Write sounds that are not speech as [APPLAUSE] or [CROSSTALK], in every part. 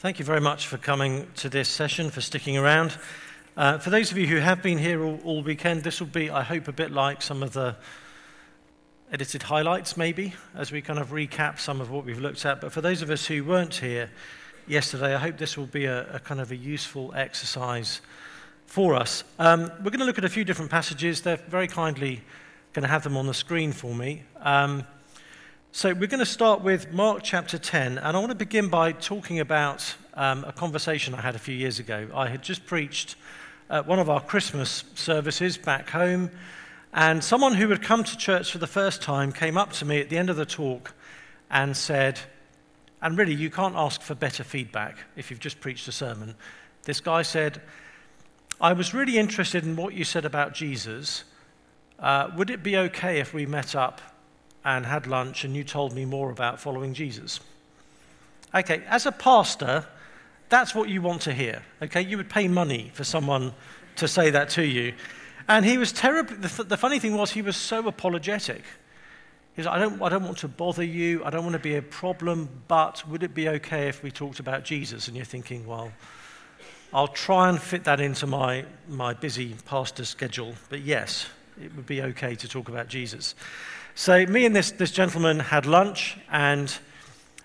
Thank you very much for coming to this session, for sticking around. Uh, for those of you who have been here all, all, weekend, this will be, I hope, a bit like some of the edited highlights, maybe, as we kind of recap some of what we've looked at. But for those of us who weren't here yesterday, I hope this will be a, a kind of a useful exercise for us. Um, we're going to look at a few different passages. They're very kindly going to have them on the screen for me. Um, so, we're going to start with Mark chapter 10, and I want to begin by talking about um, a conversation I had a few years ago. I had just preached at one of our Christmas services back home, and someone who had come to church for the first time came up to me at the end of the talk and said, and really, you can't ask for better feedback if you've just preached a sermon. This guy said, I was really interested in what you said about Jesus. Uh, would it be okay if we met up and had lunch, and you told me more about following Jesus. Okay, as a pastor, that's what you want to hear. Okay, you would pay money for someone to say that to you. And he was terribly, the, the funny thing was, he was so apologetic. He's like, I don't, I don't want to bother you, I don't want to be a problem, but would it be okay if we talked about Jesus? And you're thinking, well, I'll try and fit that into my, my busy pastor schedule, but yes, it would be okay to talk about Jesus. So, me and this, this gentleman had lunch, and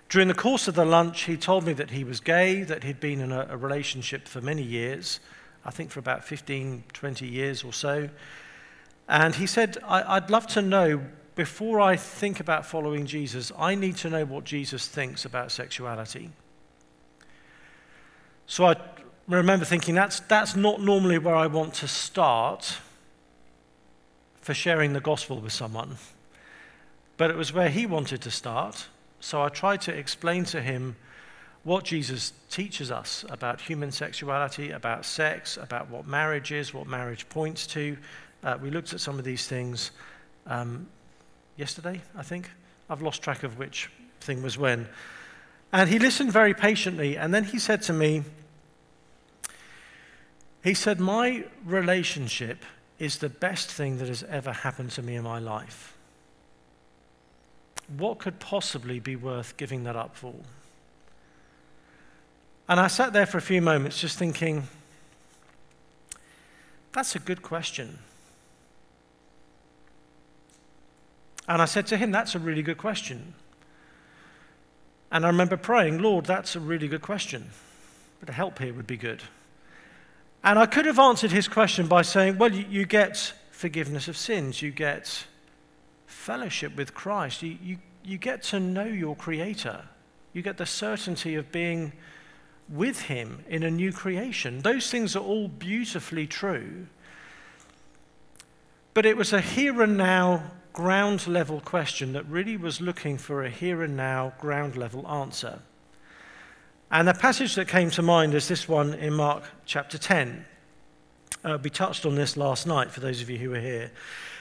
during the course of the lunch, he told me that he was gay, that he'd been in a, a relationship for many years, I think for about 15, 20 years or so. And he said, I'd love to know, before I think about following Jesus, I need to know what Jesus thinks about sexuality. So I remember thinking, that's, that's not normally where I want to start for sharing the gospel with someone. But it was where he wanted to start. So I tried to explain to him what Jesus teaches us about human sexuality, about sex, about what marriage is, what marriage points to. Uh, we looked at some of these things um, yesterday, I think. I've lost track of which thing was when. And he listened very patiently, and then he said to me, he said, My relationship is the best thing that has ever happened to me in my life what could possibly be worth giving that up for? And I sat there for a few moments just thinking, that's a good question. And I said to him, That's a really good question. And I remember praying, Lord, that's a really good question. But a help here would be good. And I could have answered his question by saying, Well, you, you get forgiveness of sins, you get fellowship with Christ, you, you, you get to know your Creator. You get the certainty of being with Him in a new creation. Those things are all beautifully true. But it was a here and now ground level question that really was looking for a here and now ground level answer. And the passage that came to mind is this one in Mark chapter 10. Uh, we touched on this last night for those of you who were here.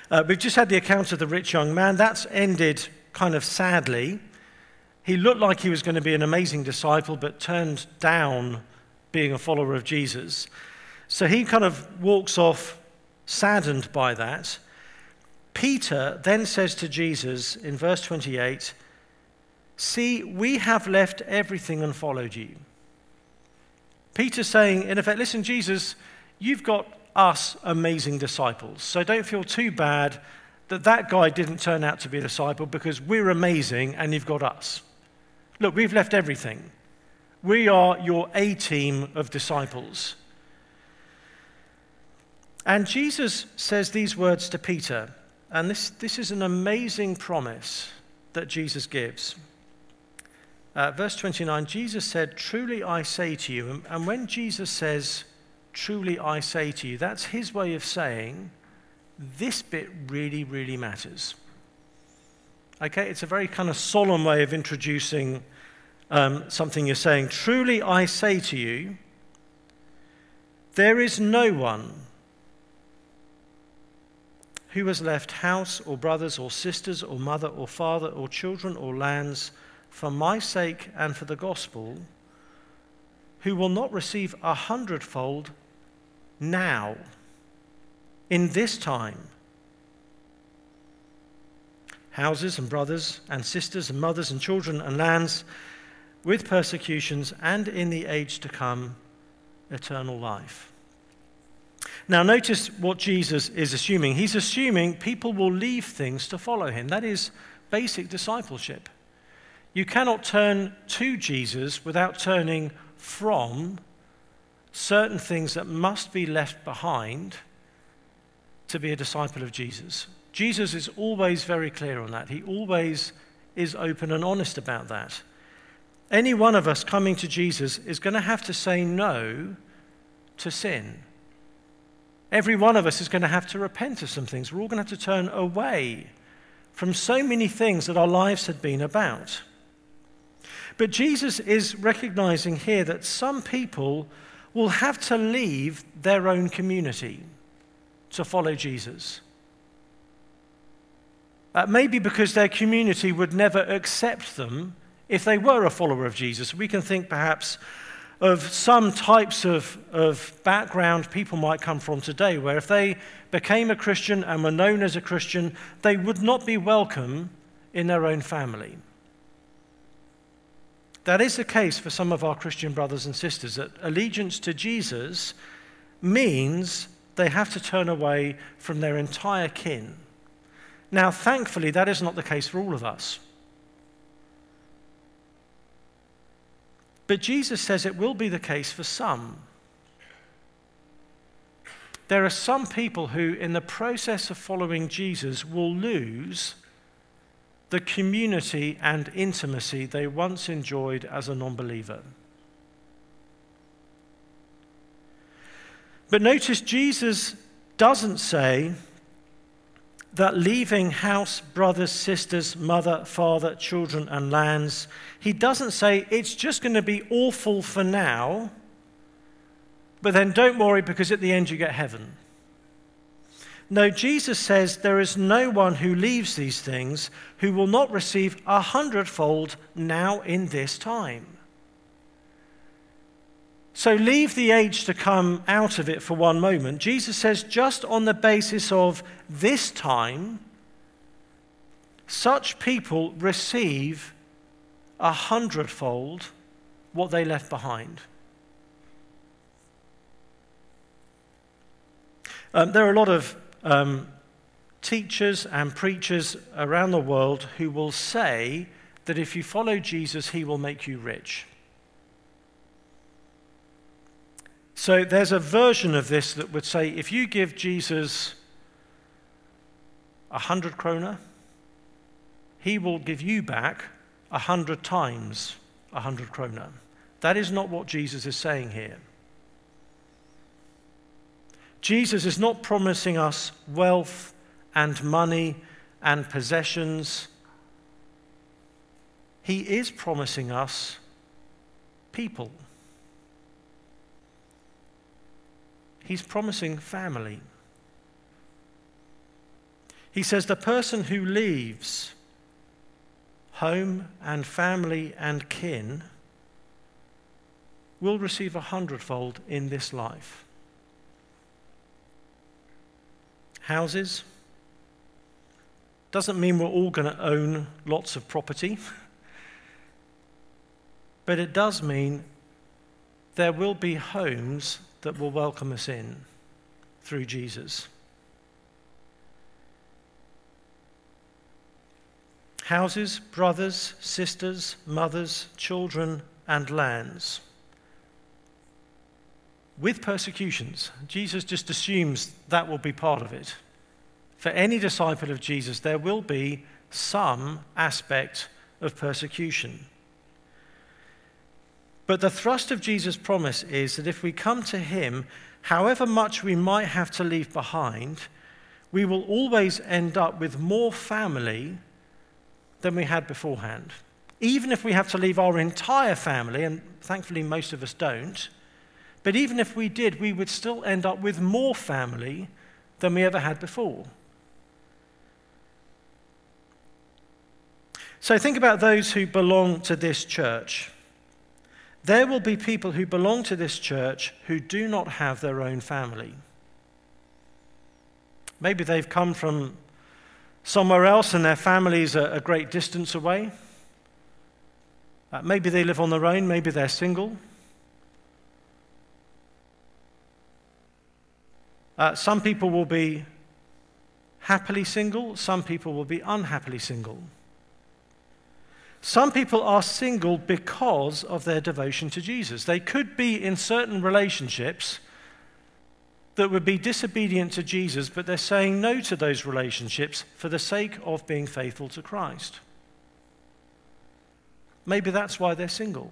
Uh, we've just had the account of the rich young man. That's ended kind of sadly. He looked like he was going to be an amazing disciple, but turned down being a follower of Jesus. So he kind of walks off saddened by that. Peter then says to Jesus in verse 28 See, we have left everything and followed you. Peter saying, in effect, listen, Jesus, you've got us amazing disciples. So don't feel too bad that that guy didn't turn out to be a disciple because we're amazing and you've got us. Look, we've left everything. We are your A team of disciples. And Jesus says these words to Peter, and this, this is an amazing promise that Jesus gives. Uh, verse 29 Jesus said, Truly I say to you, and, and when Jesus says, Truly I say to you. That's his way of saying this bit really, really matters. Okay, it's a very kind of solemn way of introducing um, something you're saying. Truly I say to you, there is no one who has left house or brothers or sisters or mother or father or children or lands for my sake and for the gospel who will not receive a hundredfold now, in this time. Houses and brothers and sisters and mothers and children and lands, with persecutions, and in the age to come, eternal life. Now, notice what Jesus is assuming. He's assuming people will leave things to follow him. That is basic discipleship. You cannot turn to Jesus without turning from certain things that must be left behind to be a disciple of Jesus. Jesus is always very clear on that. He always is open and honest about that. Any one of us coming to Jesus is going to have to say no to sin. Every one of us is going to have to repent of some things. We're all going to have to turn away from so many things that our lives had been about. But Jesus is recognizing here that some people will have to leave their own community to follow Jesus. Uh, maybe because their community would never accept them if they were a follower of Jesus. We can think perhaps of some types of, of background people might come from today, where if they became a Christian and were known as a Christian, they would not be welcome in their own family. That is the case for some of our Christian brothers and sisters, that allegiance to Jesus means they have to turn away from their entire kin. Now, thankfully, that is not the case for all of us. But Jesus says it will be the case for some. There are some people who, in the process of following Jesus, will lose the community and intimacy they once enjoyed as a non believer. But notice Jesus doesn't say that leaving house, brothers, sisters, mother, father, children, and lands, he doesn't say it's just going to be awful for now, but then don't worry because at the end you get heaven. No, Jesus says there is no one who leaves these things who will not receive a hundredfold now in this time. So leave the age to come out of it for one moment. Jesus says, just on the basis of this time, such people receive a hundredfold what they left behind. Um, there are a lot of um, teachers and preachers around the world who will say that if you follow Jesus, he will make you rich. So there's a version of this that would say if you give Jesus a hundred kroner, he will give you back a hundred times a hundred kroner. That is not what Jesus is saying here. Jesus is not promising us wealth and money and possessions. He is promising us people. He's promising family. He says the person who leaves home and family and kin will receive a hundredfold in this life. Houses doesn't mean we're all going to own lots of property, but it does mean there will be homes that will welcome us in through Jesus. Houses, brothers, sisters, mothers, children, and lands. With persecutions. Jesus just assumes that will be part of it. For any disciple of Jesus, there will be some aspect of persecution. But the thrust of Jesus' promise is that if we come to Him, however much we might have to leave behind, we will always end up with more family than we had beforehand. Even if we have to leave our entire family, and thankfully most of us don't, but even if we did, we would still end up with more family than we ever had before. So think about those who belong to this church. There will be people who belong to this church who do not have their own family. Maybe they've come from somewhere else and their families are a great distance away. Uh, maybe they live on their own, maybe they're single. Uh, some people will be happily single, some people will be unhappily single. Some people are single because of their devotion to Jesus. They could be in certain relationships that would be disobedient to Jesus, but they're saying no to those relationships for the sake of being faithful to Christ. Maybe that's why they're single.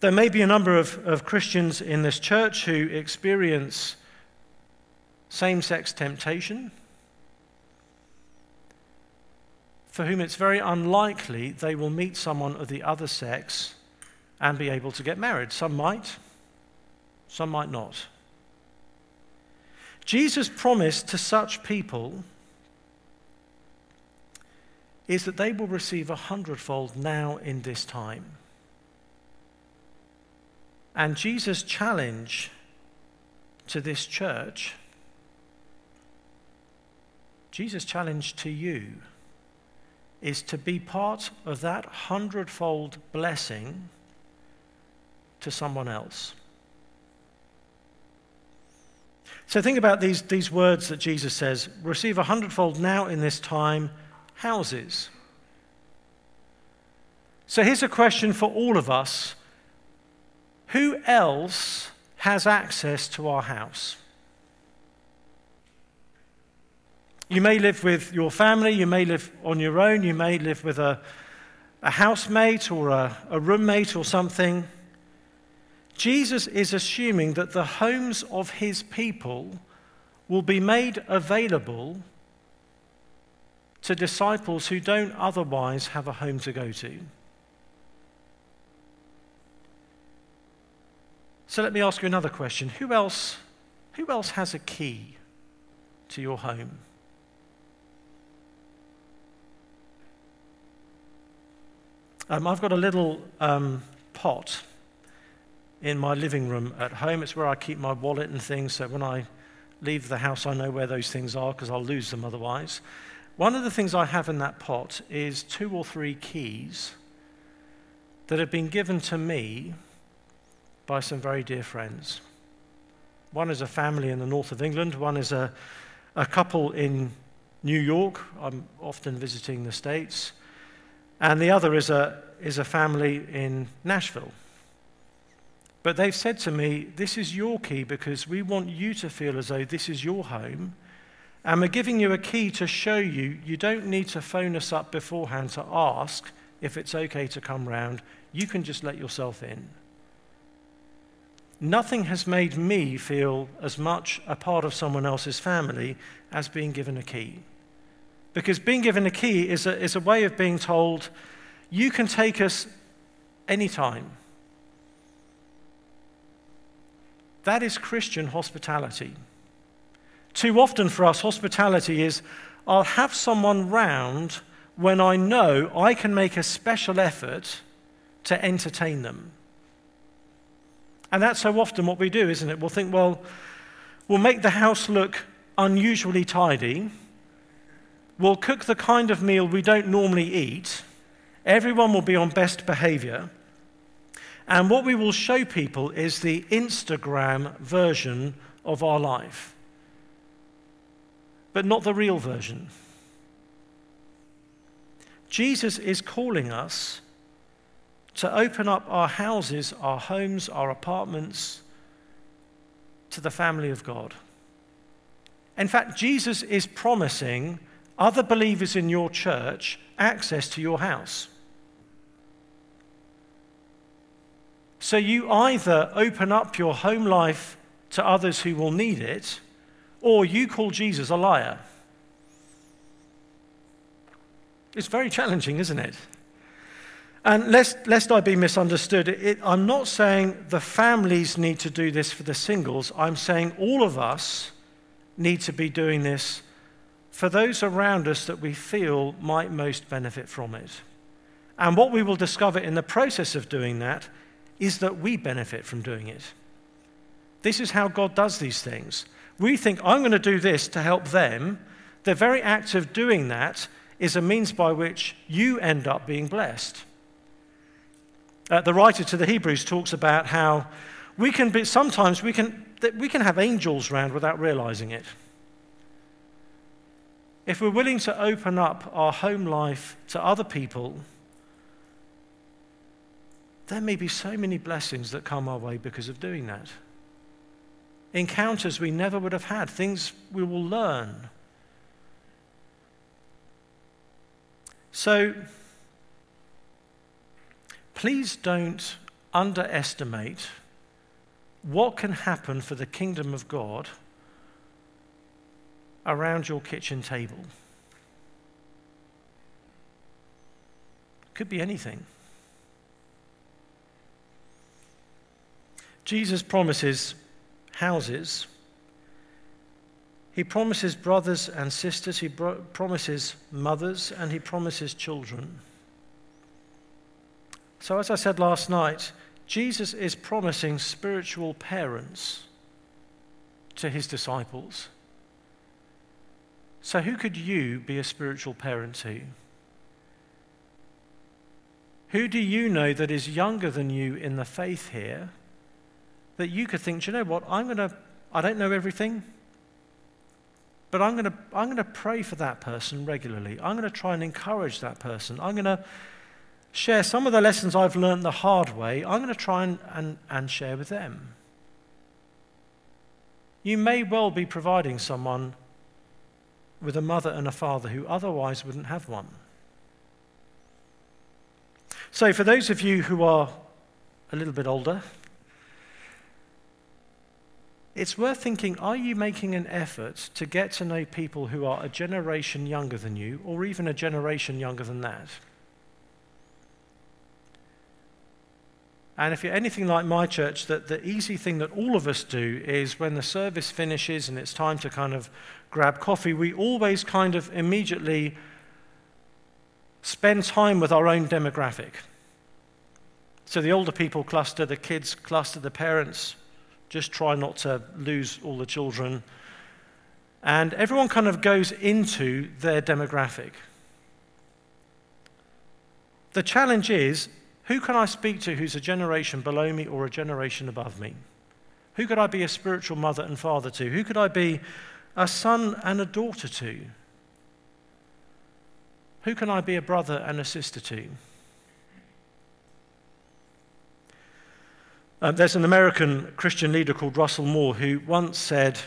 There may be a number of, of Christians in this church who experience same sex temptation, for whom it's very unlikely they will meet someone of the other sex and be able to get married. Some might, some might not. Jesus' promise to such people is that they will receive a hundredfold now in this time. And Jesus' challenge to this church, Jesus' challenge to you, is to be part of that hundredfold blessing to someone else. So think about these, these words that Jesus says receive a hundredfold now in this time houses. So here's a question for all of us Who else has access to our house? You may live with your family, you may live on your own, you may live with a, a housemate or a, a roommate or something. Jesus is assuming that the homes of his people will be made available to disciples who don't otherwise have a home to go to. So let me ask you another question. Who else, who else has a key to your home? Um, I've got a little um, pot in my living room at home. It's where I keep my wallet and things, so when I leave the house, I know where those things are because I'll lose them otherwise. One of the things I have in that pot is two or three keys that have been given to me by some very dear friends. One is a family in the north of England, one is a, a couple in New York. I'm often visiting the States. And the other is a, is a family in Nashville. But they've said to me, This is your key because we want you to feel as though this is your home and we're giving you a key to show you you don't need to phone us up beforehand to ask if it's okay to come round. You can just let yourself in. Nothing has made me feel as much a part of someone else's family as being given a key. Because being given a key is a, is a way of being told, you can take us anytime. That is Christian hospitality. Too often for us, hospitality is I'll have someone round when I know I can make a special effort to entertain them. And that's so often what we do, isn't it? We'll think, well, we'll make the house look unusually tidy. We'll cook the kind of meal we don't normally eat. Everyone will be on best behavior. And what we will show people is the Instagram version of our life but not the real version. Jesus is calling us to open up our houses, our homes, our apartments to the family of God. In fact, Jesus is promising other believers in your church access to your house. So you either open up your home life to others who will need it, or you call Jesus a liar. It's very challenging, isn't it? And lest, lest I be misunderstood, it, I'm not saying the families need to do this for the singles. I'm saying all of us need to be doing this for those around us that we feel might most benefit from it. And what we will discover in the process of doing that is that we benefit from doing it. This is how God does these things. We think, I'm going to do this to help them. The very act of doing that is a means by which you end up being blessed. Uh, the writer to the Hebrews talks about how we can be, sometimes we can, we can have angels around without realizing it. If we're willing to open up our home life to other people, there may be so many blessings that come our way because of doing that. Encounters we never would have had, things we will learn. So, please don't underestimate what can happen for the kingdom of God around your kitchen table. Could be anything. Jesus promises houses. He promises brothers and sisters, he promises mothers, and he promises children. So, as I said last night, Jesus is promising spiritual parents to his disciples. So, who could you be a spiritual parent to? Who do you know that is younger than you in the faith here that you could think, you know what? I'm going to, I don't know everything, but I'm going to, I'm going to pray for that person regularly. I'm going to try and encourage that person. I'm going to share some of the lessons I've learned the hard way. I'm going to try and, and, and share with them. You may well be providing someone with a mother and a father who otherwise wouldn't have one. So, for those of you who are a little bit older, it's worth thinking are you making an effort to get to know people who are a generation younger than you, or even a generation younger than that? And if you're anything like my church, that the easy thing that all of us do is when the service finishes and it's time to kind of grab coffee, we always kind of immediately spend time with our own demographic. So the older people cluster, the kids cluster, the parents just try not to lose all the children. And everyone kind of goes into their demographic. The challenge is who can I speak to who's a generation below me or a generation above me? Who could I be a spiritual mother and father to? Who could I be a son and a daughter to? Who can I be a brother and a sister to? Uh, there's an American Christian leader called Russell Moore who once said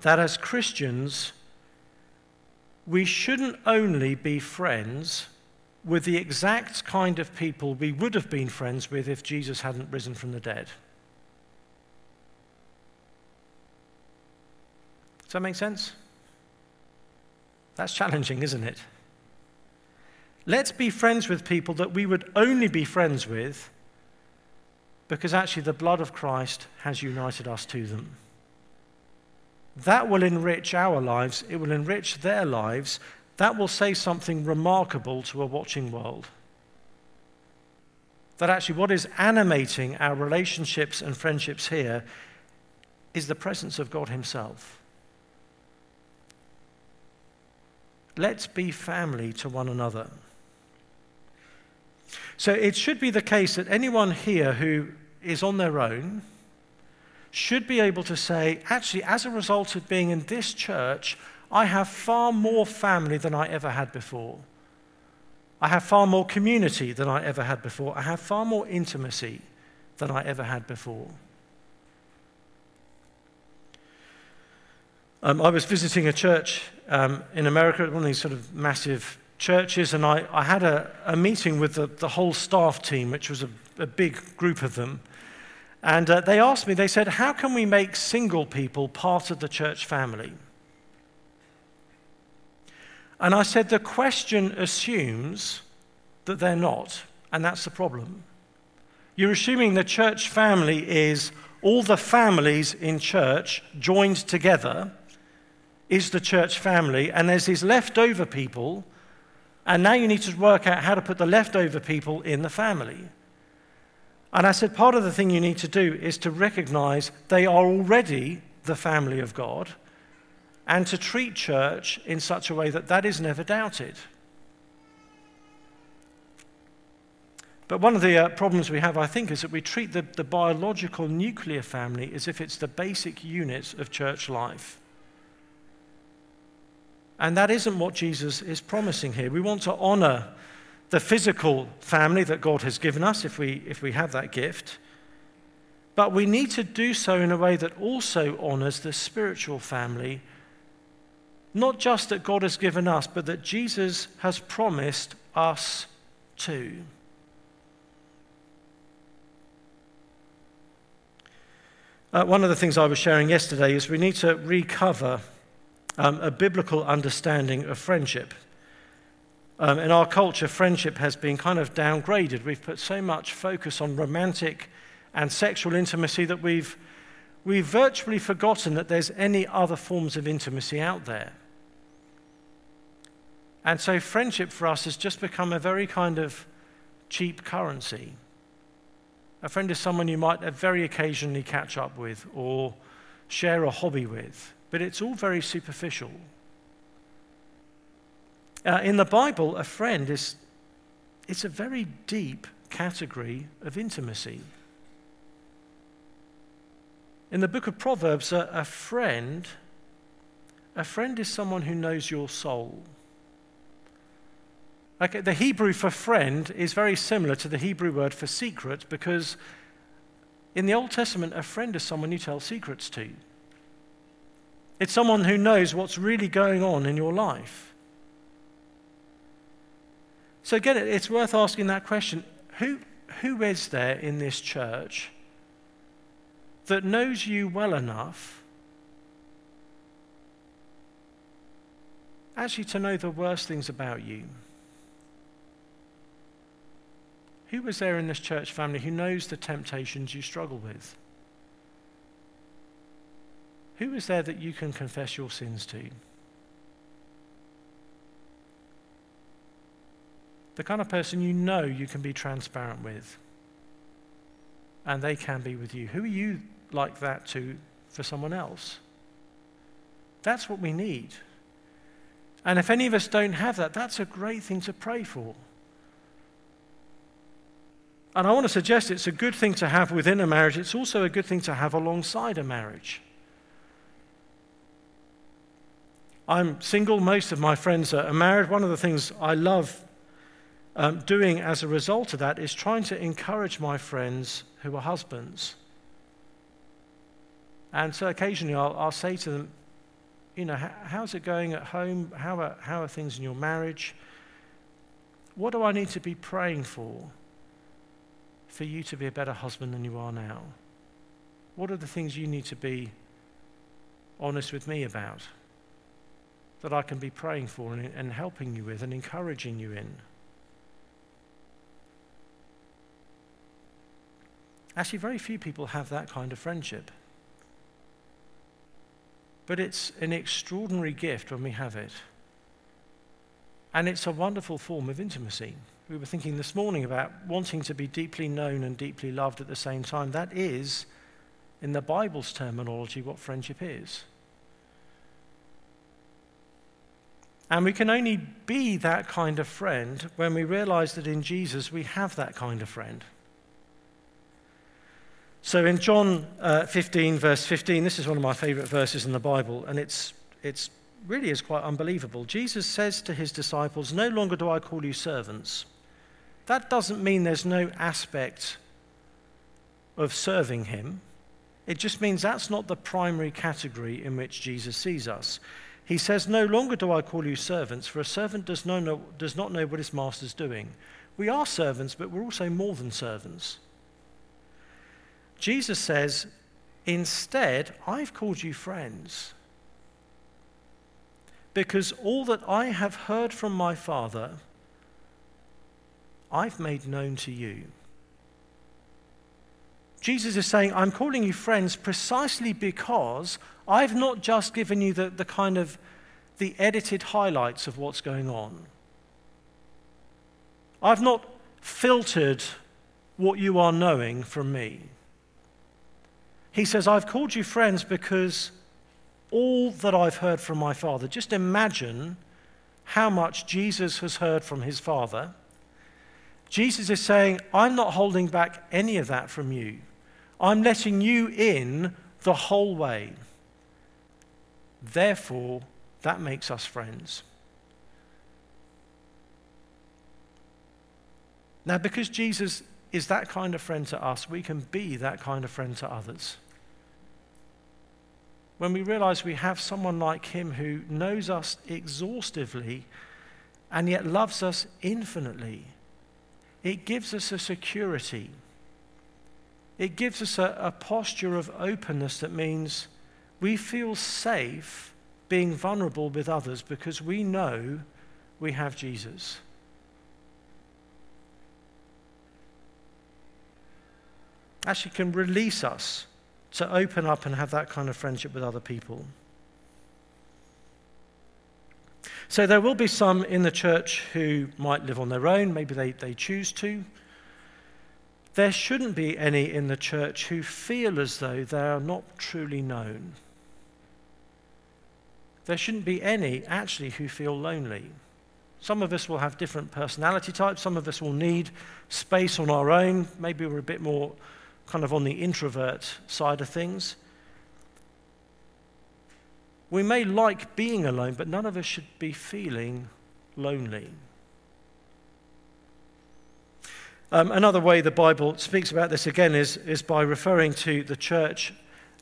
that as Christians, we shouldn't only be friends with the exact kind of people we would have been friends with if Jesus hadn't risen from the dead. Does that make sense? That's challenging, isn't it? Let's be friends with people that we would only be friends with because actually the blood of Christ has united us to them. That will enrich our lives, it will enrich their lives, that will say something remarkable to a watching world. That actually, what is animating our relationships and friendships here is the presence of God Himself. Let's be family to one another. So it should be the case that anyone here who is on their own should be able to say, actually, as a result of being in this church, I have far more family than I ever had before. I have far more community than I ever had before. I have far more intimacy than I ever had before. Um, I was visiting a church um, in America, one of these sort of massive churches, and I, I had a, a meeting with the, the, whole staff team, which was a, a big group of them. And uh, they asked me, they said, How can we make single people part of the church family? And I said, The question assumes that they're not, and that's the problem. You're assuming the church family is all the families in church joined together is the church family, and there's these leftover people and now you need to work out how to put the leftover people in the family. And I said, part of the thing you need to do is to recognize they are already the family of God and to treat church in such a way that that is never doubted. But one of the uh, problems we have, I think, is that we treat the, the biological nuclear family as if it's the basic unit of church life. And that isn't what Jesus is promising here. We want to honor the physical family that God has given us if we, if we have that gift. But we need to do so in a way that also honors the spiritual family, not just that God has given us, but that Jesus has promised us too. Uh, one of the things I was sharing yesterday is we need to recover um, a biblical understanding of friendship. Um, in our culture, friendship has been kind of downgraded. We've put so much focus on romantic and sexual intimacy that we've, we've virtually forgotten that there's any other forms of intimacy out there. And so, friendship for us has just become a very kind of cheap currency. A friend is someone you might very occasionally catch up with or share a hobby with, but it's all very superficial. Uh, in the Bible, a friend is it's a very deep category of intimacy. In the book of Proverbs, a, a friend, a friend is someone who knows your soul. Okay, the Hebrew for friend is very similar to the Hebrew word for secret because in the Old Testament, a friend is someone you tell secrets to. It's someone who knows what's really going on in your life. So, again, it's worth asking that question who, who is there in this church that knows you well enough actually to know the worst things about you? Who was there in this church family who knows the temptations you struggle with? Who is there that you can confess your sins to? The kind of person you know you can be transparent with, and they can be with you. Who are you like that to for someone else? That's what we need. And if any of us don't have that, that's a great thing to pray for. And I want to suggest it's a good thing to have within a marriage, it's also a good thing to have alongside a marriage. I'm single, most of my friends are married. One of the things I love um, doing as a result of that is trying to encourage my friends who are husbands. And so occasionally I'll, I'll say to them, you know, how's it going at home? How are, how are things in your marriage? What do I need to be praying for? For you to be a better husband than you are now? What are the things you need to be honest with me about that I can be praying for and, and helping you with and encouraging you in? Actually, very few people have that kind of friendship. But it's an extraordinary gift when we have it. And it's a wonderful form of intimacy we were thinking this morning about wanting to be deeply known and deeply loved at the same time. That is, in the Bible's terminology, what friendship is. And we can only be that kind of friend when we realize that in Jesus we have that kind of friend. So in John uh, 15, verse 15, this is one of my favorite verses in the Bible, and it's, it's really is quite unbelievable. Jesus says to his disciples, No longer do I call you servants that doesn't mean there's no aspect of serving him. It just means that's not the primary category in which Jesus sees us. He says, No longer do I call you servants, for a servant does, know, does not know what his master's doing. We are servants, but we're also more than servants. Jesus says, Instead, I've called you friends. Because all that I have heard from my Father, I've made known to you. Jesus is saying, I'm calling you friends precisely because I've not just given you the, the kind of the edited highlights of what's going on. I've not filtered what you are knowing from me. He says, I've called you friends because all that I've heard from my Father. Just imagine how much Jesus has heard from his Father Jesus is saying, I'm not holding back any of that from you. I'm letting you in the whole way. Therefore, that makes us friends. Now, because Jesus is that kind of friend to us, we can be that kind of friend to others. When we realize we have someone like him who knows us exhaustively and yet loves us infinitely, it gives us a security. It gives us a, a posture of openness that means we feel safe being vulnerable with others because we know we have Jesus. actually can release us to open up and have that kind of friendship with other people. So there will be some in the church who might live on their own, maybe they, they choose to. There shouldn't be any in the church who feel as though they are not truly known. There shouldn't be any actually who feel lonely. Some of us will have different personality types. Some of us will need space on our own. Maybe we're a bit more kind of on the introvert side of things. We may like being alone, but none of us should be feeling lonely. Um, another way the Bible speaks about this again is, is by referring to the church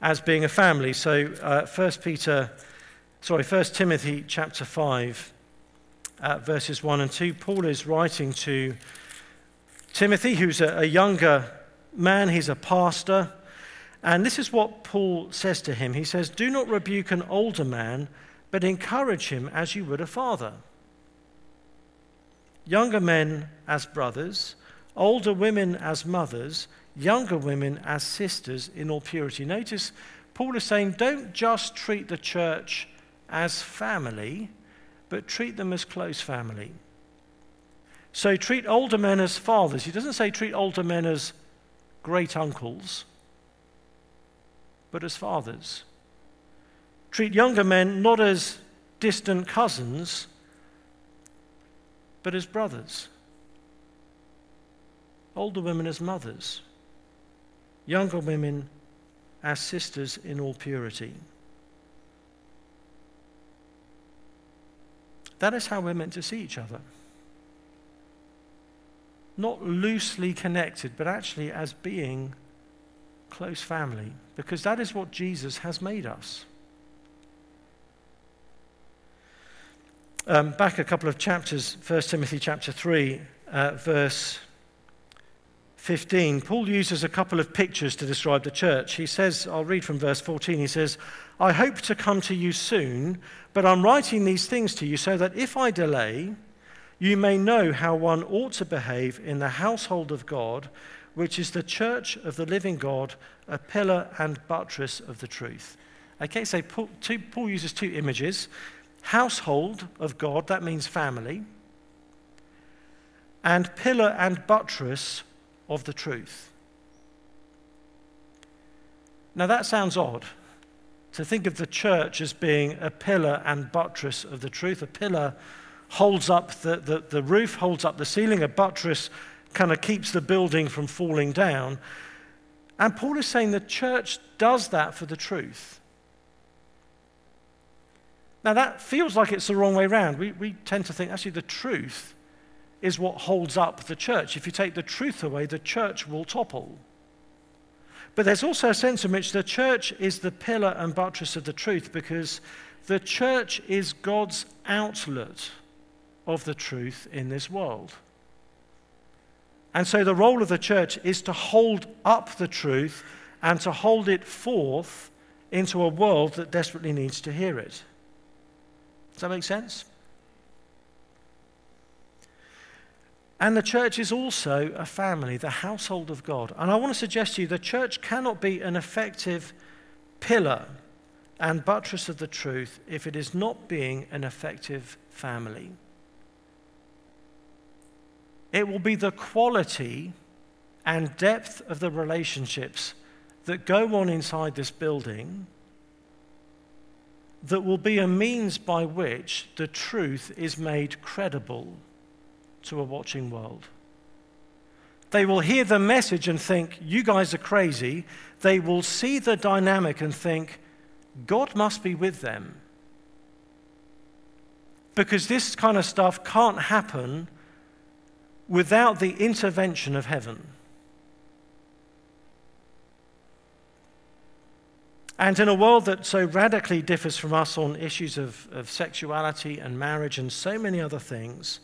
as being a family. So, uh, 1 Peter, sorry, 1 Timothy chapter 5, uh, verses 1 and 2, Paul is writing to Timothy, who's a, a younger man, he's a pastor. And this is what Paul says to him. He says, Do not rebuke an older man, but encourage him as you would a father. Younger men as brothers, older women as mothers, younger women as sisters in all purity. Notice Paul is saying, Don't just treat the church as family, but treat them as close family. So treat older men as fathers. He doesn't say treat older men as great uncles, but as fathers. Treat younger men not as distant cousins, but as brothers. Older women as mothers. Younger women as sisters in all purity. That is how we're meant to see each other not loosely connected, but actually as being close family, because that is what Jesus has made us. Um, back a couple of chapters, 1 Timothy chapter 3, uh, verse 15, Paul uses a couple of pictures to describe the church. He says, I'll read from verse 14, he says, I hope to come to you soon, but I'm writing these things to you so that if I delay, you may know how one ought to behave in the household of God, which is the church of the living God, a pillar and buttress of the truth. Okay, so Paul, two, Paul uses two images household of God, that means family, and pillar and buttress of the truth. Now that sounds odd to think of the church as being a pillar and buttress of the truth, a pillar holds up the, the, the roof, holds up the ceiling, a buttress kind of keeps the building from falling down. And Paul is saying the church does that for the truth. Now, that feels like it's the wrong way around. We, we tend to think actually the truth is what holds up the church. If you take the truth away, the church will topple. But there's also a sense in which the church is the pillar and buttress of the truth because the church is God's outlet of the truth in this world. And so the role of the church is to hold up the truth and to hold it forth into a world that desperately needs to hear it. Does that make sense? And the church is also a family, the household of God. And I want to suggest to you the church cannot be an effective pillar and buttress of the truth if it is not being an effective family. It will be the quality and depth of the relationships that go on inside this building that will be a means by which the truth is made credible to a watching world. They will hear the message and think, You guys are crazy. They will see the dynamic and think, God must be with them. Because this kind of stuff can't happen without the intervention of heaven. And in a world that so radically differs from us on issues of, of sexuality and marriage and so many other things,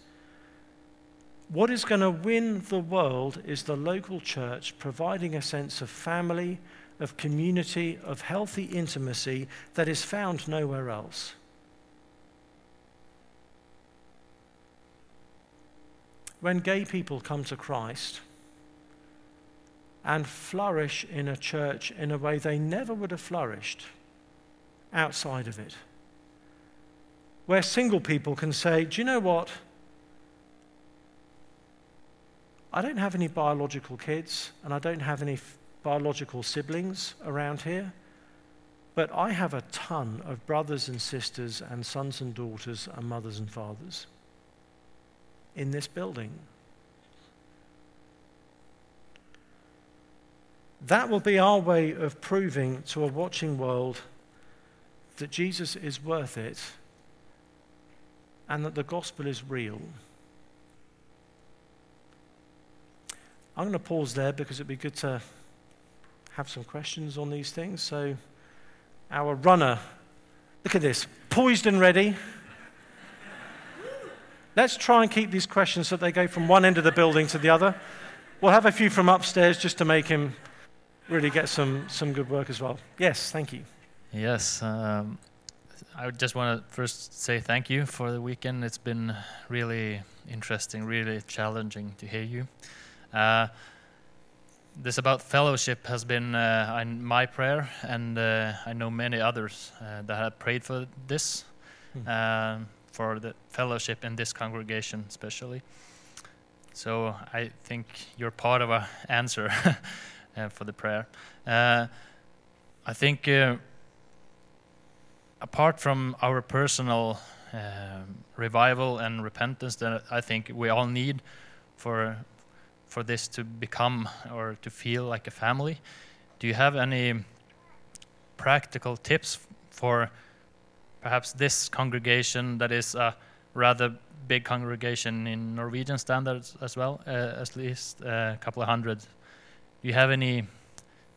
what is going to win the world is the local church providing a sense of family, of community, of healthy intimacy that is found nowhere else. When gay people come to Christ, and flourish in a church in a way they never would have flourished outside of it. Where single people can say, Do you know what? I don't have any biological kids and I don't have any f- biological siblings around here, but I have a ton of brothers and sisters and sons and daughters and mothers and fathers in this building. That will be our way of proving to a watching world that Jesus is worth it and that the gospel is real. I'm going to pause there because it'd be good to have some questions on these things. So, our runner, look at this, poised and ready. Let's try and keep these questions so they go from one end of the building to the other. We'll have a few from upstairs just to make him really get some, some good work as well. Yes, thank you. Yes, um, I just want to first say thank you for the weekend. It's been really interesting, really challenging to hear you. Uh, this about fellowship has been uh, my prayer, and uh, I know many others uh, that have prayed for this, mm. For the fellowship in this congregation, especially. So I think you're part of an answer. [LAUGHS] uh, for the prayer. Uh, I think uh, apart from our personal revival and repentance that I think we all need for for this to become or to feel like a family, do you have any practical tips for perhaps this congregation that is a rather big congregation in Norwegian standards as well, uh, at least a couple of hundred do you have any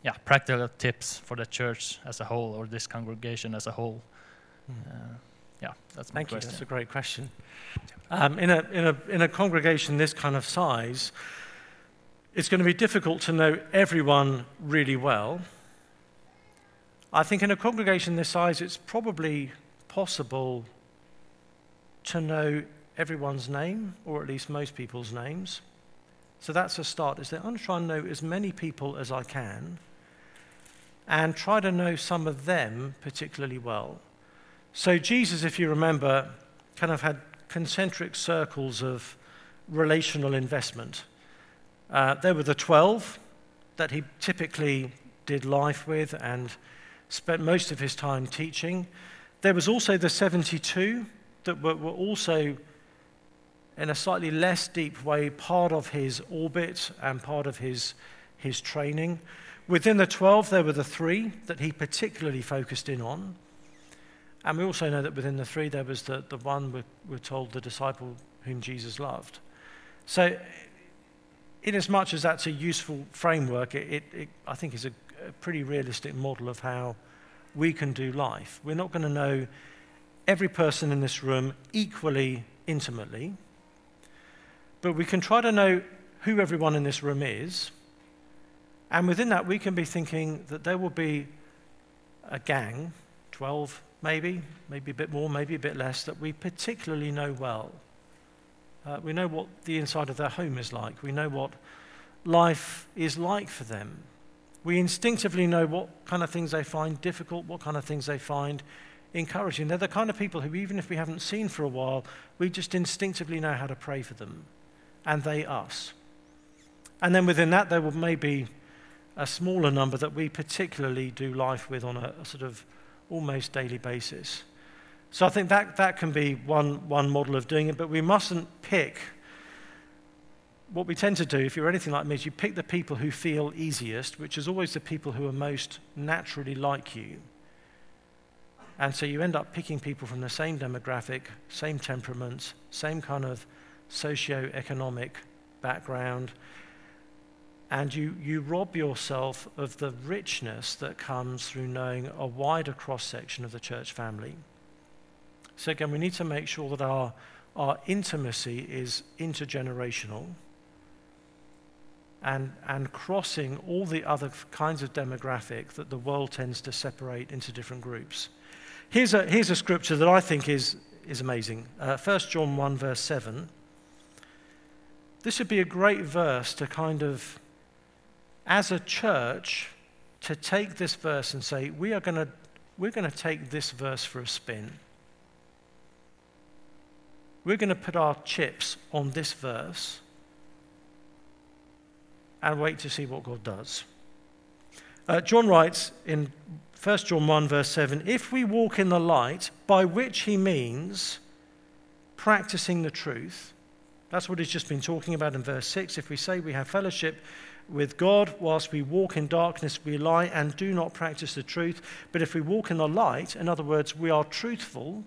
yeah, practical tips for the church as a whole or this congregation as a whole? Mm. Uh, yeah, that's my Thank question. you. That's a great question. Um, in, a, in, a, in a congregation this kind of size, it's going to be difficult to know everyone really well. I think in a congregation this size, it's probably possible to know everyone's name, or at least most people's names. So that's a start, is that I'm going to know as many people as I can and try to know some of them particularly well. So Jesus, if you remember, kind of had concentric circles of relational investment. Uh, there were the 12 that he typically did life with and spent most of his time teaching. There was also the 72 that were, were also in a slightly less deep way, part of his orbit and part of his, his training. Within the 12, there were the three that he particularly focused in on. And we also know that within the three, there was the, the one we're, we're told the disciple whom Jesus loved. So, in as much as that's a useful framework, it, it, it I think is a, a pretty realistic model of how we can do life. We're not going to know every person in this room equally intimately. But we can try to know who everyone in this room is. And within that, we can be thinking that there will be a gang, 12 maybe, maybe a bit more, maybe a bit less, that we particularly know well. Uh, we know what the inside of their home is like. We know what life is like for them. We instinctively know what kind of things they find difficult, what kind of things they find encouraging. They're the kind of people who, even if we haven't seen for a while, we just instinctively know how to pray for them and they us. And then within that, there will maybe a smaller number that we particularly do life with on a, a, sort of almost daily basis. So I think that, that can be one, one model of doing it, but we mustn't pick what we tend to do, if you're anything like me, is you pick the people who feel easiest, which is always the people who are most naturally like you. And so you end up picking people from the same demographic, same temperaments, same kind of socio-economic background, and you, you rob yourself of the richness that comes through knowing a wider cross section of the church family. So, again, we need to make sure that our, our intimacy is intergenerational and, and crossing all the other kinds of demographic that the world tends to separate into different groups. Here's a, here's a scripture that I think is, is amazing uh, 1 John 1, verse 7. This would be a great verse to kind of, as a church, to take this verse and say, we are going to we're going to take this verse for a spin. We're going to put our chips on this verse and wait to see what God does. Uh, John writes in 1 John 1, verse 7 If we walk in the light, by which he means practicing the truth, that's what he's just been talking about in verse 6. If we say we have fellowship with God whilst we walk in darkness, we lie and do not practice the truth. But if we walk in the light, in other words, we are truthful.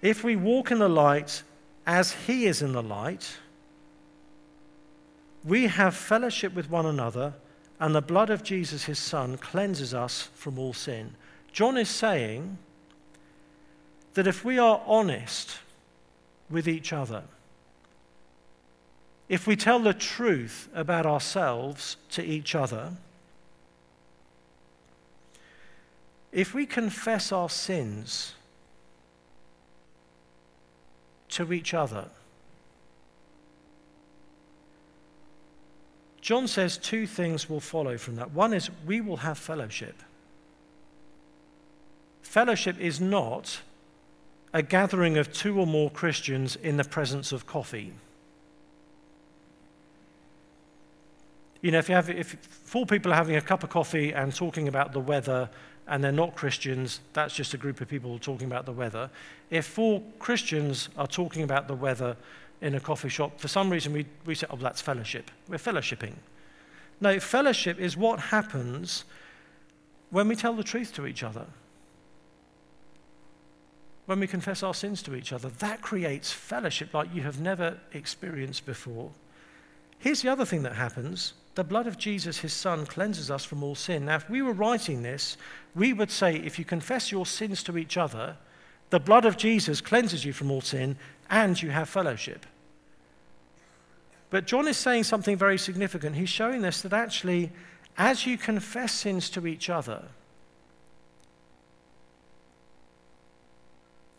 If we walk in the light as he is in the light, we have fellowship with one another, and the blood of Jesus, his son, cleanses us from all sin. John is saying that if we are honest with each other, if we tell the truth about ourselves to each other, if we confess our sins to each other. John says two things will follow from that. One is we will have fellowship. Fellowship is not a gathering of two or more Christians in the presence of coffee. You know, if, you have, if four people are having a cup of coffee and talking about the weather and they're not Christians, that's just a group of people talking about the weather. If four Christians are talking about the weather in a coffee shop, for some reason we, we say, oh, that's fellowship. We're fellowshipping. No, fellowship is what happens when we tell the truth to each other. When we confess our sins to each other, that creates fellowship like you have never experienced before. Here's the other thing that happens the blood of Jesus, his son, cleanses us from all sin. Now, if we were writing this, we would say if you confess your sins to each other, the blood of Jesus cleanses you from all sin and you have fellowship. But John is saying something very significant. He's showing us that actually, as you confess sins to each other,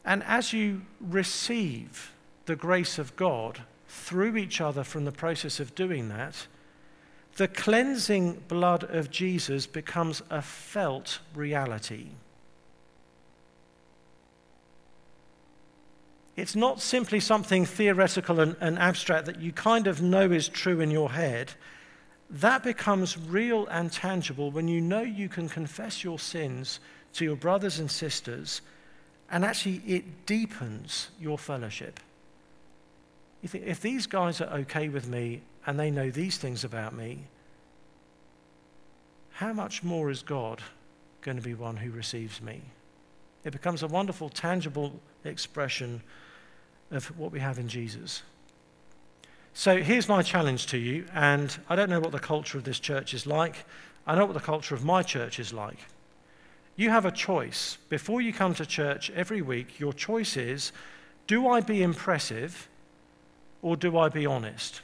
and as you receive the grace of God through each other from the process of doing that, the cleansing blood of Jesus becomes a felt reality. It's not simply something theoretical and, and, abstract that you kind of know is true in your head. That becomes real and tangible when you know you can confess your sins to your brothers and sisters, and actually it deepens your fellowship. You think, if these guys are okay with me and they know these things about me, how much more is God going to be one who receives me? It becomes a wonderful, tangible expression of what we have in Jesus. So here's my challenge to you, and I don't know what the culture of this church is like. I know what the culture of my church is like. You have a choice. Before you come to church every week, your choice is do I be impressive or do I be honest?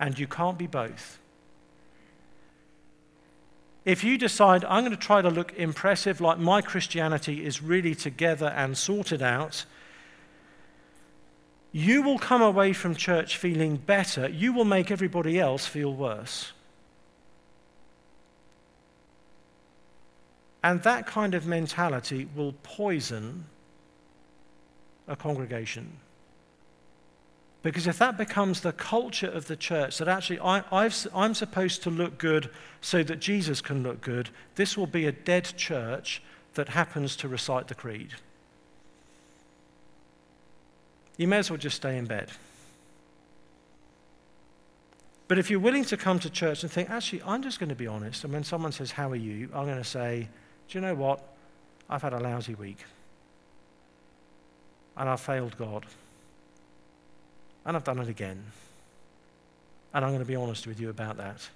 And you can't be both. If you decide, I'm going to try to look impressive, like my Christianity is really together and sorted out, you will come away from church feeling better. You will make everybody else feel worse. And that kind of mentality will poison a congregation. Because if that becomes the culture of the church, that actually I, am supposed to look good so that Jesus can look good, this will be a dead church that happens to recite the creed. you may as well just stay in bed. But if you're willing to come to church and think, actually, I'm just going to be honest, and when someone says, How are you? I'm going to say, Do you know what? I've had a lousy week. And I've failed God. And I've done it again. And I'm going to be honest with you about that.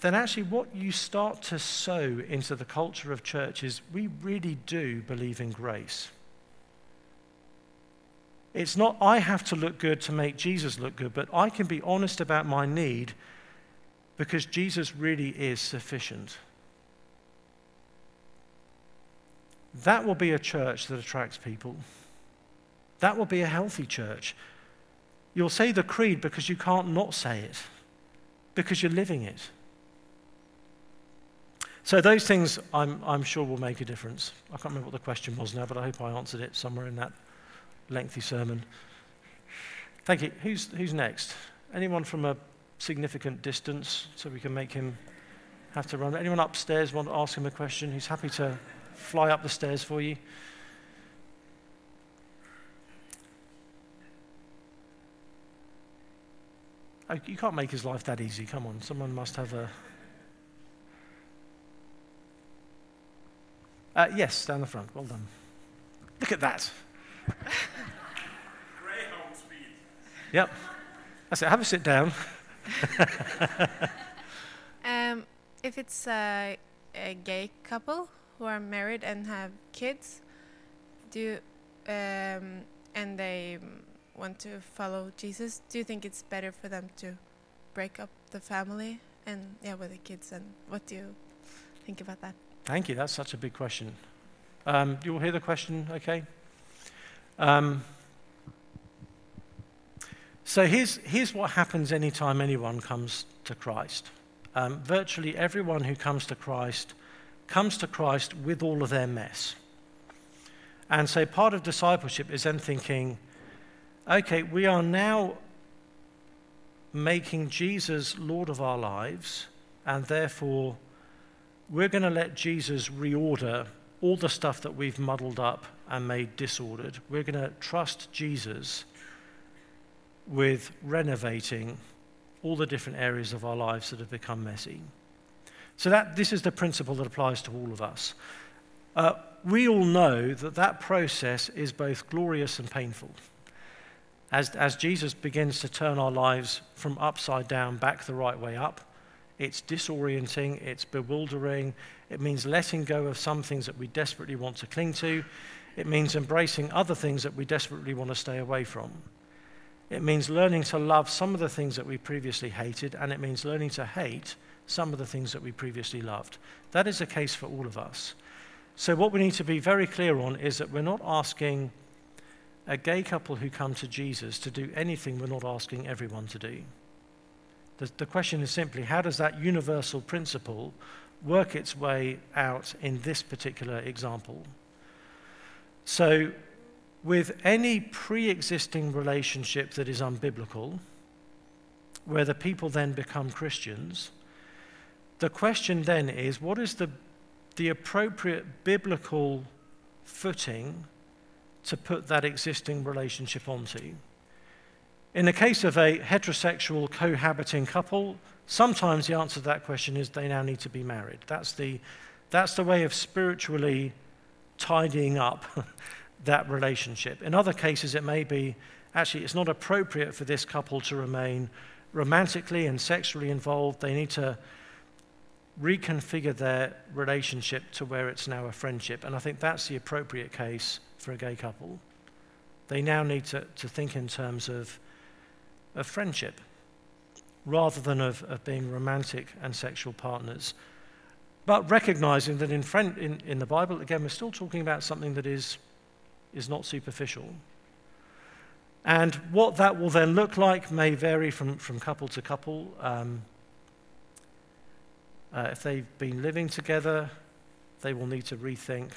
Then, actually, what you start to sow into the culture of church is we really do believe in grace. It's not I have to look good to make Jesus look good, but I can be honest about my need because Jesus really is sufficient. That will be a church that attracts people. That will be a healthy church. You'll say the creed because you can't not say it, because you're living it. So, those things I'm, I'm sure will make a difference. I can't remember what the question was now, but I hope I answered it somewhere in that lengthy sermon. Thank you. Who's, who's next? Anyone from a significant distance so we can make him have to run? Anyone upstairs want to ask him a question? He's happy to fly up the stairs for you. You can't make his life that easy. Come on, someone must have a. Uh, yes, down the front. Well done. Look at that. [LAUGHS] Greyhound speed. Yep. That's it. Have a sit down. [LAUGHS] Um, if it's a, a gay couple who are married and have kids, do um, and they want to follow Jesus, do you think it's better for them to break up the family and yeah, with the kids? And what do you think about that? Thank you. That's such a big question. Um, you will hear the question, okay? Um, so here's, here's what happens anytime anyone comes to Christ. Um, virtually everyone who comes to Christ comes to Christ with all of their mess. And so part of discipleship is then thinking, okay, we are now making Jesus Lord of our lives, and therefore we're going to let Jesus reorder all the stuff that we've muddled up and made disordered. We're going to trust Jesus with renovating all the different areas of our lives that have become messy. So that this is the principle that applies to all of us. Uh, we all know that that process is both glorious and painful. As, as Jesus begins to turn our lives from upside down back the right way up, it's disorienting, it's bewildering, it means letting go of some things that we desperately want to cling to, it means embracing other things that we desperately want to stay away from. It means learning to love some of the things that we previously hated, and it means learning to hate some of the things that we previously loved. That is the case for all of us. So, what we need to be very clear on is that we're not asking a gay couple who come to Jesus to do anything we're not asking everyone to do. The, the question is simply how does that universal principle work its way out in this particular example? So, with any pre existing relationship that is unbiblical, where the people then become Christians, the question then is what is the, the appropriate biblical footing to put that existing relationship onto? In the case of a heterosexual cohabiting couple, sometimes the answer to that question is they now need to be married. That's the, that's the way of spiritually tidying up [LAUGHS] that relationship. In other cases, it may be actually it's not appropriate for this couple to remain romantically and sexually involved. They need to reconfigure their relationship to where it's now a friendship. And I think that's the appropriate case for a gay couple. They now need to, to think in terms of, of friendship rather than of, of being romantic and sexual partners. But recognizing that in, friend, in, in the Bible, again, we're still talking about something that is is not superficial. And what that will then look like may vary from, from couple to couple. Um, uh, if they've been living together, they will need to rethink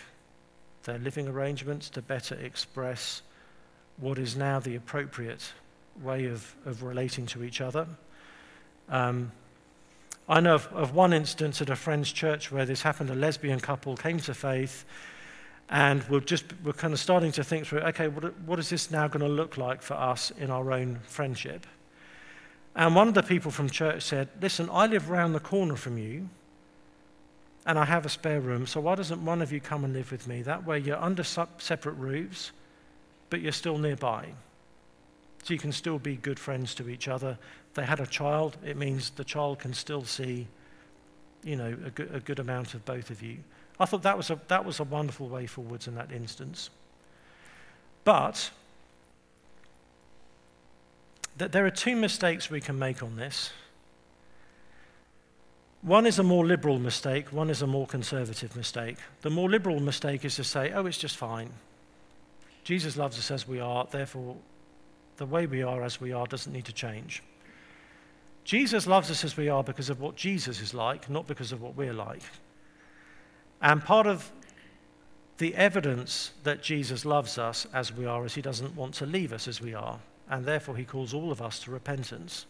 their living arrangements to better express what is now the appropriate way of, of relating to each other. Um, I know of, of, one instance at a friend's church where this happened. A lesbian couple came to faith, And we're just we're kind of starting to think through, okay, what, what is this now going to look like for us in our own friendship? And one of the people from church said, Listen, I live round the corner from you, and I have a spare room, so why doesn't one of you come and live with me? That way you're under separate roofs, but you're still nearby. So you can still be good friends to each other. They had a child, it means the child can still see, you know, a good, a good amount of both of you. I thought that was, a, that was a wonderful way forwards in that instance. But that there are two mistakes we can make on this. One is a more liberal mistake, one is a more conservative mistake. The more liberal mistake is to say, oh, it's just fine. Jesus loves us as we are, therefore, the way we are as we are doesn't need to change. Jesus loves us as we are because of what Jesus is like, not because of what we're like. And part of the evidence that Jesus loves us as we are is he doesn't want to leave us as we are and therefore he calls all of us to repentance.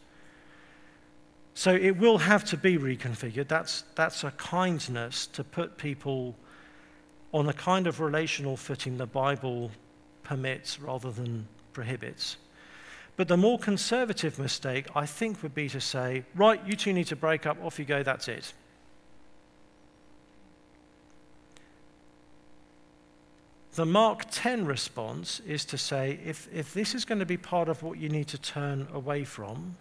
So it will have to be reconfigured. That's, that's a kindness to put people on the kind of relational footing the Bible permits rather than prohibits. But the more conservative mistake, I think, would be to say, right, you two need to break up, off you go, that's it. The Mark 10 response is to say if, if this is going to be part of what you need to turn away from,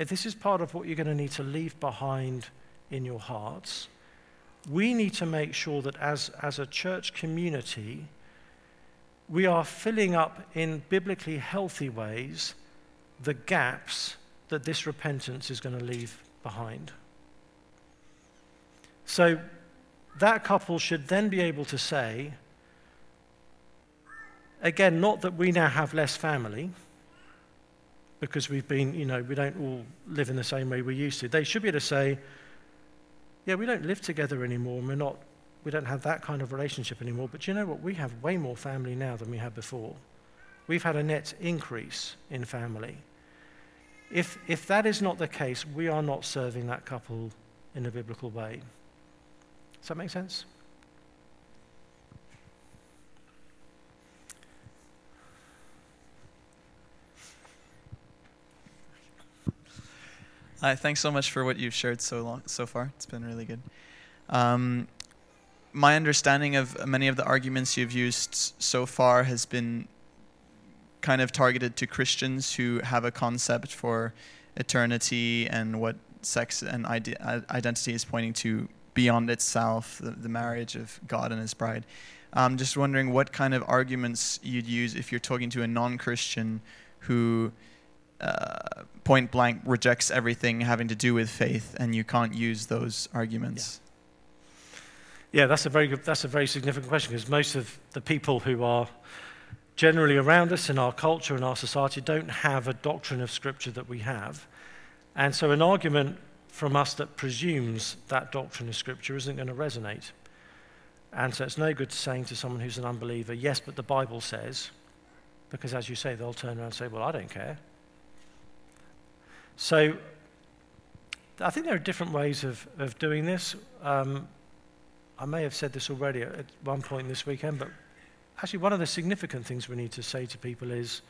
if this is part of what you're going to need to leave behind in your hearts, we need to make sure that as, as a church community, we are filling up in biblically healthy ways the gaps that this repentance is going to leave behind. So that couple should then be able to say, Again, not that we now have less family, because we've been, you know, we don't all live in the same way we used to. They should be able to say, yeah, we don't live together anymore, and we're not, we don't have that kind of relationship anymore. But you know what? We have way more family now than we had before. We've had a net increase in family. If, if that is not the case, we are not serving that couple in a biblical way. Does that make sense? Hi, thanks so much for what you've shared so long so far. It's been really good. Um, my understanding of many of the arguments you've used so far has been kind of targeted to Christians who have a concept for eternity and what sex and ide- identity is pointing to beyond itself, the, the, marriage of God and His bride. I'm just wondering what kind of arguments you'd use if you're talking to a non Christian who uh, point blank rejects everything having to do with faith, and you can't use those arguments. Yeah, yeah that's a very good, that's a very significant question because most of the people who are generally around us in our culture and our society don't have a doctrine of Scripture that we have, and so an argument from us that presumes that doctrine of Scripture isn't going to resonate. And so it's no good saying to someone who's an unbeliever, yes, but the Bible says, because as you say, they'll turn around and say, well, I don't care. So I think there are different ways of, of doing this. Um, I may have said this already at one point this weekend, but actually, one of the significant things we need to say to people is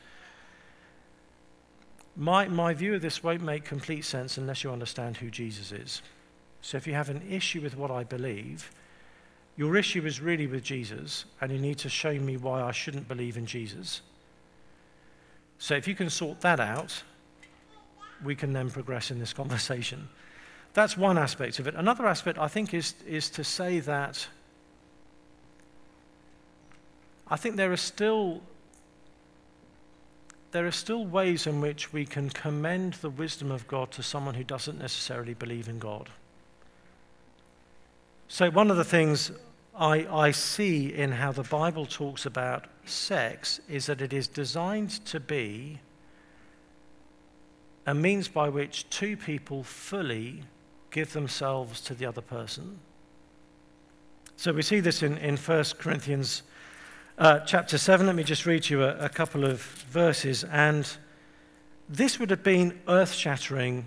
my, my view of this won't make complete sense unless you understand who Jesus is. So if you have an issue with what I believe, your issue is really with Jesus, and you need to show me why I shouldn't believe in Jesus. So if you can sort that out, we can then progress in this conversation. That's one aspect of it. Another aspect, I think, is, is to say that I think there are still there are still ways in which we can commend the wisdom of God to someone who doesn't necessarily believe in God. So, one of the things I, I see in how the Bible talks about sex is that it is designed to be a means by which two people fully give themselves to the other person. So we see this in, in 1 Corinthians uh, chapter 7. Let me just read you a, a couple of verses. And this would have been earth shattering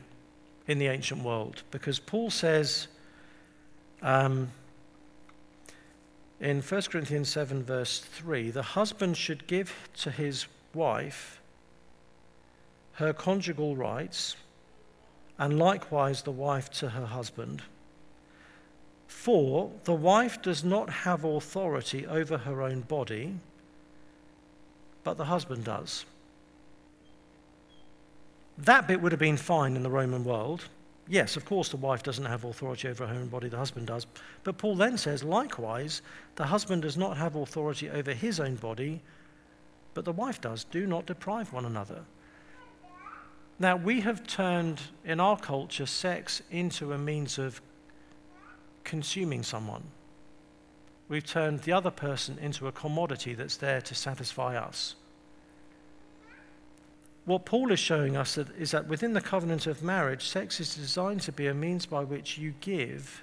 in the ancient world because Paul says, um, in 1 Corinthians 7, verse 3, the husband should give to his wife her conjugal rights, and likewise the wife to her husband. For the wife does not have authority over her own body, but the husband does. That bit would have been fine in the Roman world. Yes, of course, the wife doesn't have authority over her own body, the husband does. But Paul then says, likewise, the husband does not have authority over his own body, but the wife does. Do not deprive one another. Now, we have turned in our culture sex into a means of consuming someone. We've turned the other person into a commodity that's there to satisfy us. What Paul is showing us is that within the covenant of marriage, sex is designed to be a means by which you give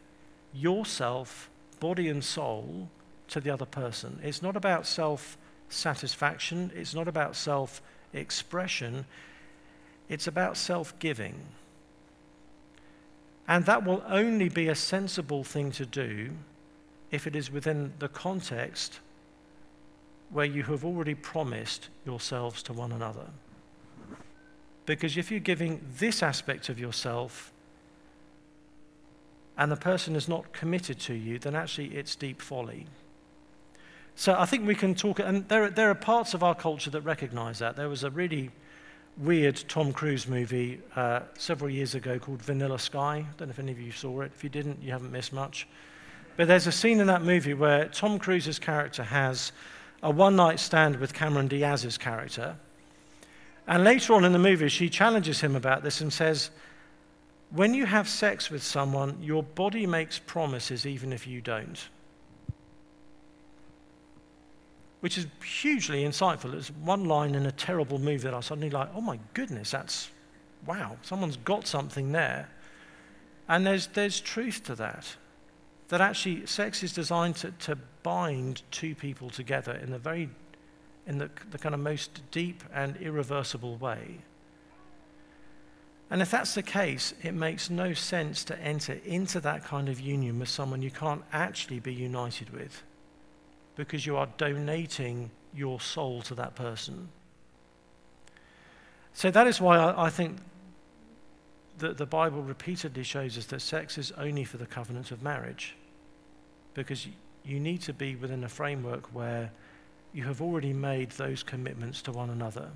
yourself, body and soul, to the other person. It's not about self satisfaction, it's not about self expression, it's about self giving. And that will only be a sensible thing to do if it is within the context where you have already promised yourselves to one another. Because if you're giving this aspect of yourself and the person is not committed to you, then actually it's deep folly. So I think we can talk, and there, there are parts of our culture that recognize that. There was a really weird Tom Cruise movie uh, several years ago called Vanilla Sky. I don't know if any of you saw it. If you didn't, you haven't missed much. But there's a scene in that movie where Tom Cruise's character has a one night stand with Cameron Diaz's character. And later on in the movie, she challenges him about this and says, When you have sex with someone, your body makes promises even if you don't. Which is hugely insightful. It's one line in a terrible movie that I suddenly like, oh my goodness, that's wow, someone's got something there. And there's, there's truth to that. That actually sex is designed to, to bind two people together in the very in the, the kind of most deep and irreversible way. And if that's the case, it makes no sense to enter into that kind of union with someone you can't actually be united with because you are donating your soul to that person. So that is why I, I think that the Bible repeatedly shows us that sex is only for the covenant of marriage because you need to be within a framework where you have already made those commitments to one another.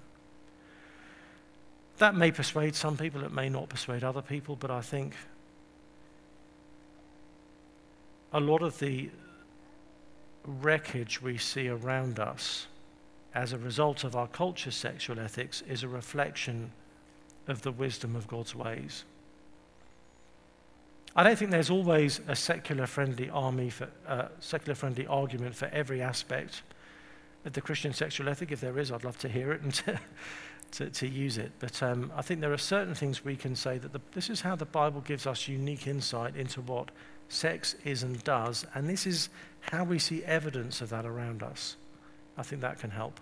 That may persuade some people, it may not persuade other people, but I think a lot of the wreckage we see around us as a result of our culture's sexual ethics is a reflection of the wisdom of God's ways. I don't think there's always a secular friendly army for uh, secular friendly argument for every aspect of the Christian sexual ethic. If there is, I'd love to hear it and [LAUGHS] to, to, to use it. But um, I think there are certain things we can say that the, this is how the Bible gives us unique insight into what sex is and does, and this is how we see evidence of that around us. I think that can help.